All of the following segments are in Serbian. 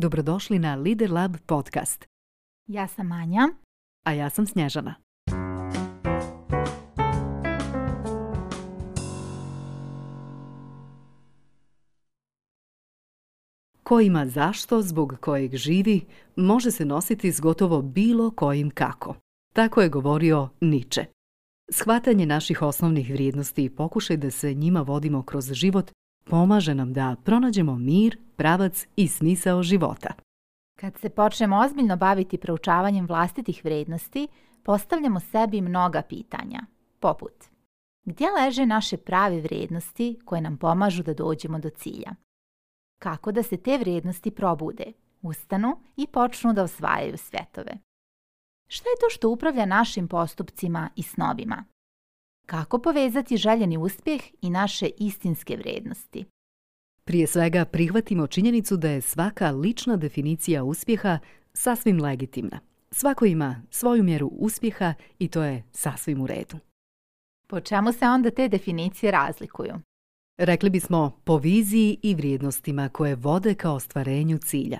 Dobrodošli na Lider Lab podcast. Ja sam Anja. A ja sam Snježana. Ko ima zašto zbog kojeg živi, može se nositi s gotovo bilo kojim kako. Tako je govorio Niče. Shvatanje naših osnovnih vrijednosti i pokušaj da se njima vodimo kroz život pomaže nam da pronađemo mir, pravac i smisao života. Kad se počnemo ozbiljno baviti proučavanjem vlastitih vrednosti, postavljamo sebi mnoga pitanja, poput gdje leže naše prave vrijednosti koje nam pomažu da dođemo do cilja? Kako da se te vrijednosti probude, ustanu i počnu da osvajaju svetove? Šta je to što upravlja našim postupcima i snobima? Kako povezati željeni uspjeh i naše istinske vrijednosti? Prije svega prihvatimo činjenicu da je svaka lična definicija uspjeha sasvim legitimna. Svako ima svoju mjeru uspjeha i to je sasvim u redu. Po čemu se onda te definicije razlikuju? Rekli bismo po viziji i vrijednostima koje vode ka ostvarenju cilja.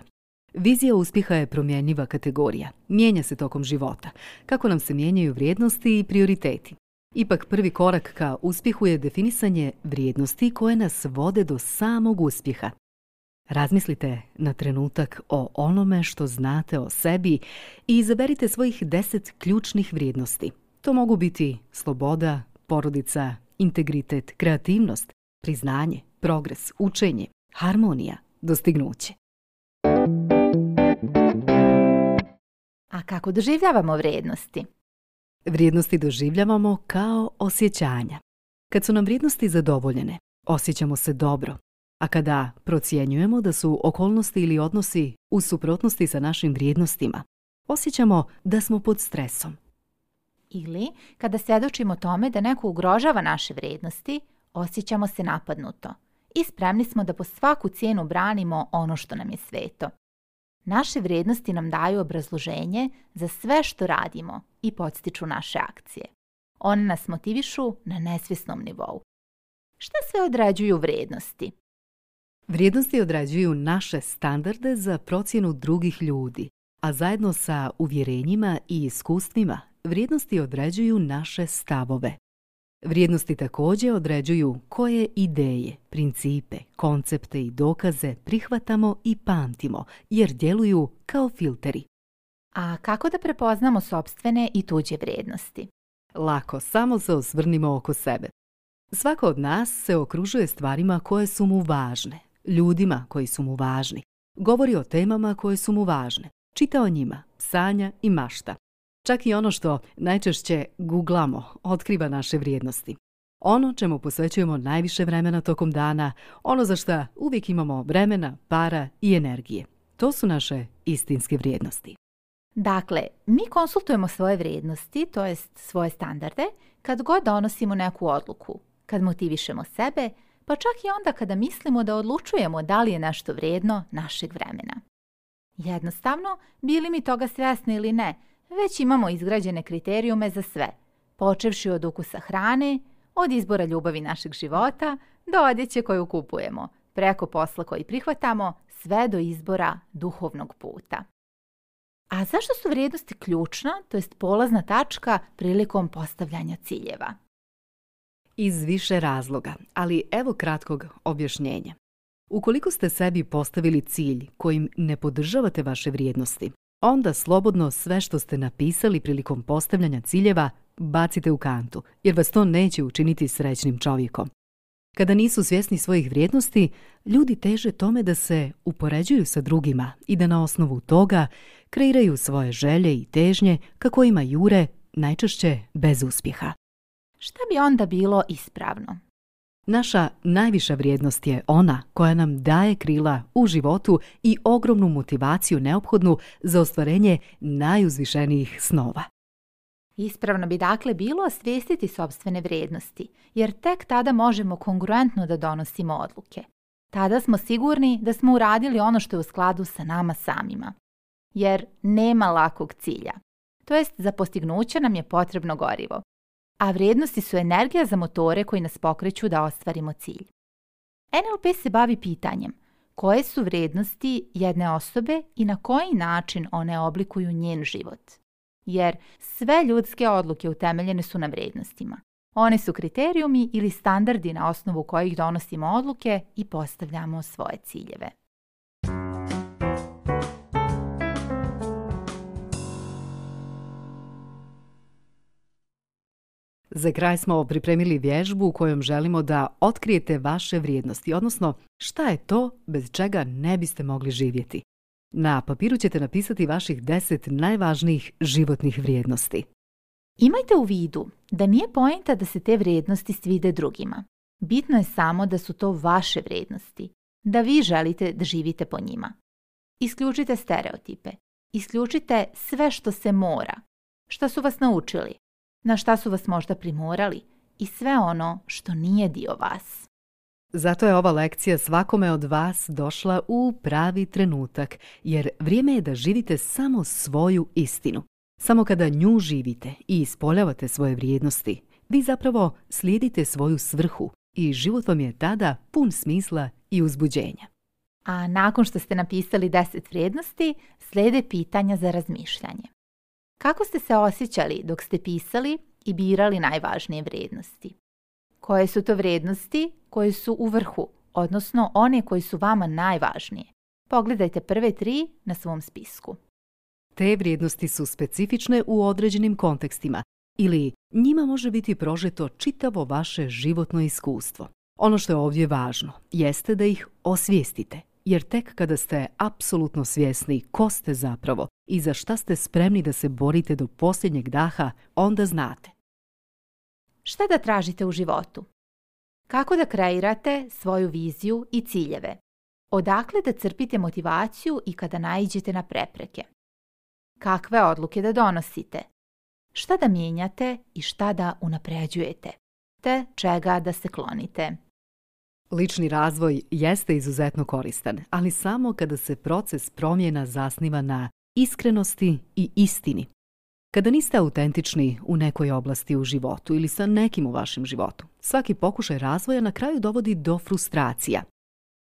Vizija uspjeha je promjenjiva kategorija. Mijenja se tokom života, kako nam se mijenjaju vrijednosti i prioriteti. Ipak prvi korak ka uspjehu je definisanje vrijednosti koje nas vode do samog uspjeha. Razmislite na trenutak o onome što znate o sebi i izaberite svojih deset ključnih vrijednosti. To mogu biti sloboda, porodica, integritet, kreativnost, priznanje, progres, učenje, harmonija, dostignuće. A kako doživljavamo vrijednosti? Vrijednosti doživljavamo kao osjećanja. Kad su nam vrijednosti zadovoljene, osjećamo se dobro, a kada procjenjujemo da su okolnosti ili odnosi u suprotnosti sa našim vrijednostima, osjećamo da smo pod stresom. Ili kada svjedočimo tome da neko ugrožava naše vrijednosti, osjećamo se napadnuto i spremni smo da po svaku cijenu branimo ono što nam je sveto. Naše vrijednosti nam daju obrazloženje za sve što radimo i podstiču naše akcije. One nas motivišu na nesvjesnom nivou. Šta sve određuju vrijednosti? Vrijednosti određuju naše standarde za procjenu drugih ljudi, a zajedno sa uvjerenjima i iskustvima vrijednosti određuju naše stavove. Vrijednosti također određuju koje ideje, principe, koncepte i dokaze prihvatamo i pamtimo jer djeluju kao filteri. A kako da prepoznamo sobstvene i tuđe vrijednosti? Lako, samo se osvrnimo oko sebe. Svako od nas se okružuje stvarima koje su mu važne, ljudima koji su mu važni. Govori o temama koje su mu važne, čita o njima, sanja i mašta. Čak i ono što najčešće guglamo otkriva naše vrijednosti. Ono čemu posvećujemo najviše vremena tokom dana, ono za što uvijek imamo vremena, para i energije. To su naše istinske vrijednosti. Dakle, mi konsultujemo svoje vrijednosti, to jest svoje standarde, kad god donosimo neku odluku, kad motivišemo sebe, pa čak i onda kada mislimo da odlučujemo da li je nešto vrijedno našeg vremena. Jednostavno, bili mi toga svjesni ili ne, već imamo izgrađene kriterijume za sve, počevši od ukusa hrane, od izbora ljubavi našeg života do odjeće koju kupujemo, preko posla koji prihvatamo, sve do izbora duhovnog puta. A zašto su vrijednosti ključna, to jest polazna tačka prilikom postavljanja ciljeva? Iz više razloga, ali evo kratkog objašnjenja. Ukoliko ste sebi postavili cilj kojim ne podržavate vaše vrijednosti, onda slobodno sve što ste napisali prilikom postavljanja ciljeva bacite u kantu, jer vas to neće učiniti srećnim čovjekom. Kada nisu svjesni svojih vrijednosti, ljudi teže tome da se upoređuju sa drugima i da na osnovu toga kreiraju svoje želje i težnje kako ima jure, najčešće bez uspjeha. Šta bi onda bilo ispravno? Naša najviša vrijednost je ona koja nam daje krila u životu i ogromnu motivaciju neophodnu za ostvarenje najuzvišenijih snova. Ispravno bi dakle bilo osvijestiti sobstvene vrijednosti, jer tek tada možemo kongruentno da donosimo odluke. Tada smo sigurni da smo uradili ono što je u skladu sa nama samima. Jer nema lakog cilja. To jest za postignuće nam je potrebno gorivo, a vrijednosti su energija za motore koji nas pokreću da ostvarimo cilj. NLP se bavi pitanjem koje su vrijednosti jedne osobe i na koji način one oblikuju njen život. Jer sve ljudske odluke utemeljene su na vrijednostima. One su kriterijumi ili standardi na osnovu kojih donosimo odluke i postavljamo svoje ciljeve. Za kraj smo pripremili vježbu u kojom želimo da otkrijete vaše vrijednosti, odnosno šta je to bez čega ne biste mogli živjeti. Na papiru ćete napisati vaših deset najvažnijih životnih vrijednosti. Imajte u vidu da nije poenta da se te vrijednosti svide drugima. Bitno je samo da su to vaše vrijednosti, da vi želite da živite po njima. Isključite stereotipe, isključite sve što se mora, što su vas naučili, na šta su vas možda primorali i sve ono što nije dio vas. Zato je ova lekcija svakome od vas došla u pravi trenutak, jer vrijeme je da živite samo svoju istinu. Samo kada nju živite i ispoljavate svoje vrijednosti, vi zapravo slijedite svoju svrhu i život vam je tada pun smisla i uzbuđenja. A nakon što ste napisali deset vrijednosti, slijede pitanja za razmišljanje. Kako ste se osjećali dok ste pisali i birali najvažnije vrijednosti? Koje su to vrijednosti koje su u vrhu, odnosno one koje su vama najvažnije? Pogledajte prve tri na svom spisku. Te vrijednosti su specifične u određenim kontekstima ili njima može biti prožeto čitavo vaše životno iskustvo. Ono što je ovdje važno jeste da ih osvijestite jer tek kada ste apsolutno svjesni ko ste zapravo i za šta ste spremni da se borite do posljednjeg daha, onda znate. Šta da tražite u životu? Kako da kreirate svoju viziju i ciljeve? Odakle da crpite motivaciju i kada naiđete na prepreke? Kakve odluke da donosite? Šta da mijenjate i šta da unapređujete? Te čega da se klonite? Lični razvoj jeste izuzetno koristan, ali samo kada se proces promjena zasniva na iskrenosti i istini. Kada niste autentični u nekoj oblasti u životu ili sa nekim u vašem životu, svaki pokušaj razvoja na kraju dovodi do frustracija.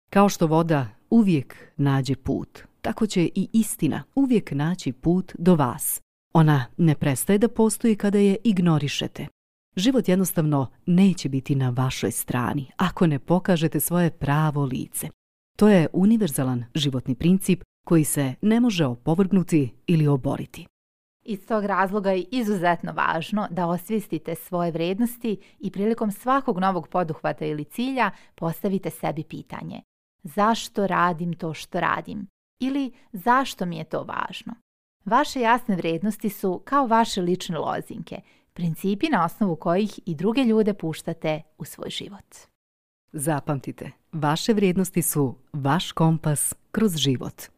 Kao što voda uvijek nađe put, tako će i istina uvijek naći put do vas. Ona ne prestaje da postoji kada je ignorišete, Život jednostavno neće biti na vašoj strani ako ne pokažete svoje pravo lice. To je univerzalan životni princip koji se ne može opovrgnuti ili oboriti. Iz tog razloga je izuzetno važno da osvijestite svoje vrednosti i prilikom svakog novog poduhvata ili cilja postavite sebi pitanje zašto radim to što radim ili zašto mi je to važno. Vaše jasne vrijednosti su kao vaše lične lozinke principi na osnovu kojih i druge ljude puštate u svoj život. Zapamtite, vaše vrijednosti su vaš kompas kroz život.